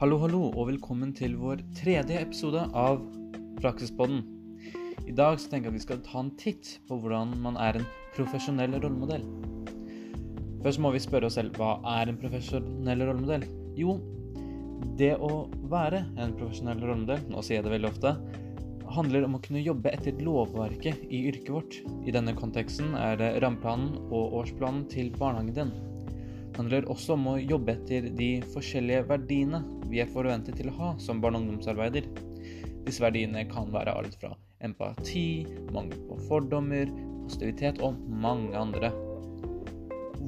Hallo, hallo, og velkommen til vår tredje episode av Praksispodden. I dag så tenker jeg at vi skal ta en titt på hvordan man er en profesjonell rollemodell. Først må vi spørre oss selv hva er en profesjonell rollemodell? Jo, det å være en profesjonell rollemodell, nå sier jeg det veldig ofte, handler om å kunne jobbe etter lovverket i yrket vårt. I denne konteksten er det rammeplanen og årsplanen til barnehagen din. Handler også om å jobbe etter de forskjellige verdiene vi er forventet til å ha som barne- og ungdomsarbeider. Disse verdiene kan være alt fra empati, mangel på fordommer, positivitet og mange andre.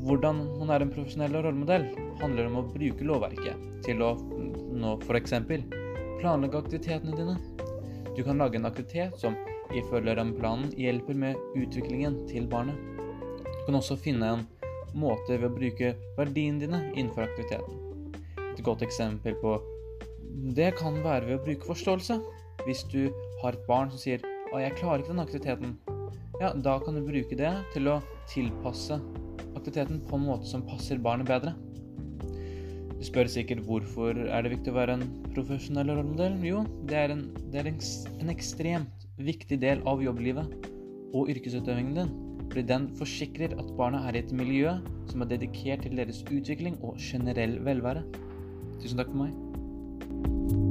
Hvordan man er en profesjonell rollemodell, handler om å bruke lovverket til å nå f.eks. planlegge aktivitetene dine. Du kan lage en aktivitet som ifølge rammeplanen hjelper med utviklingen til barnet. Du kan også finne en måte ved å bruke verdiene dine innenfor aktiviteten. Et godt eksempel på det kan være ved å bruke forståelse. Hvis du har et barn som sier 'Å, jeg klarer ikke den aktiviteten', ja, da kan du bruke det til å tilpasse aktiviteten på en måte som passer barnet bedre. Du spør sikkert hvorfor er det viktig å være en profesjonell rollemodell? Jo, det er, en, det er en, en ekstremt viktig del av jobblivet og yrkesutøvingen din fordi den forsikrer at barna er i et miljø som er dedikert til deres utvikling og generell velvære. Tusen takk for meg.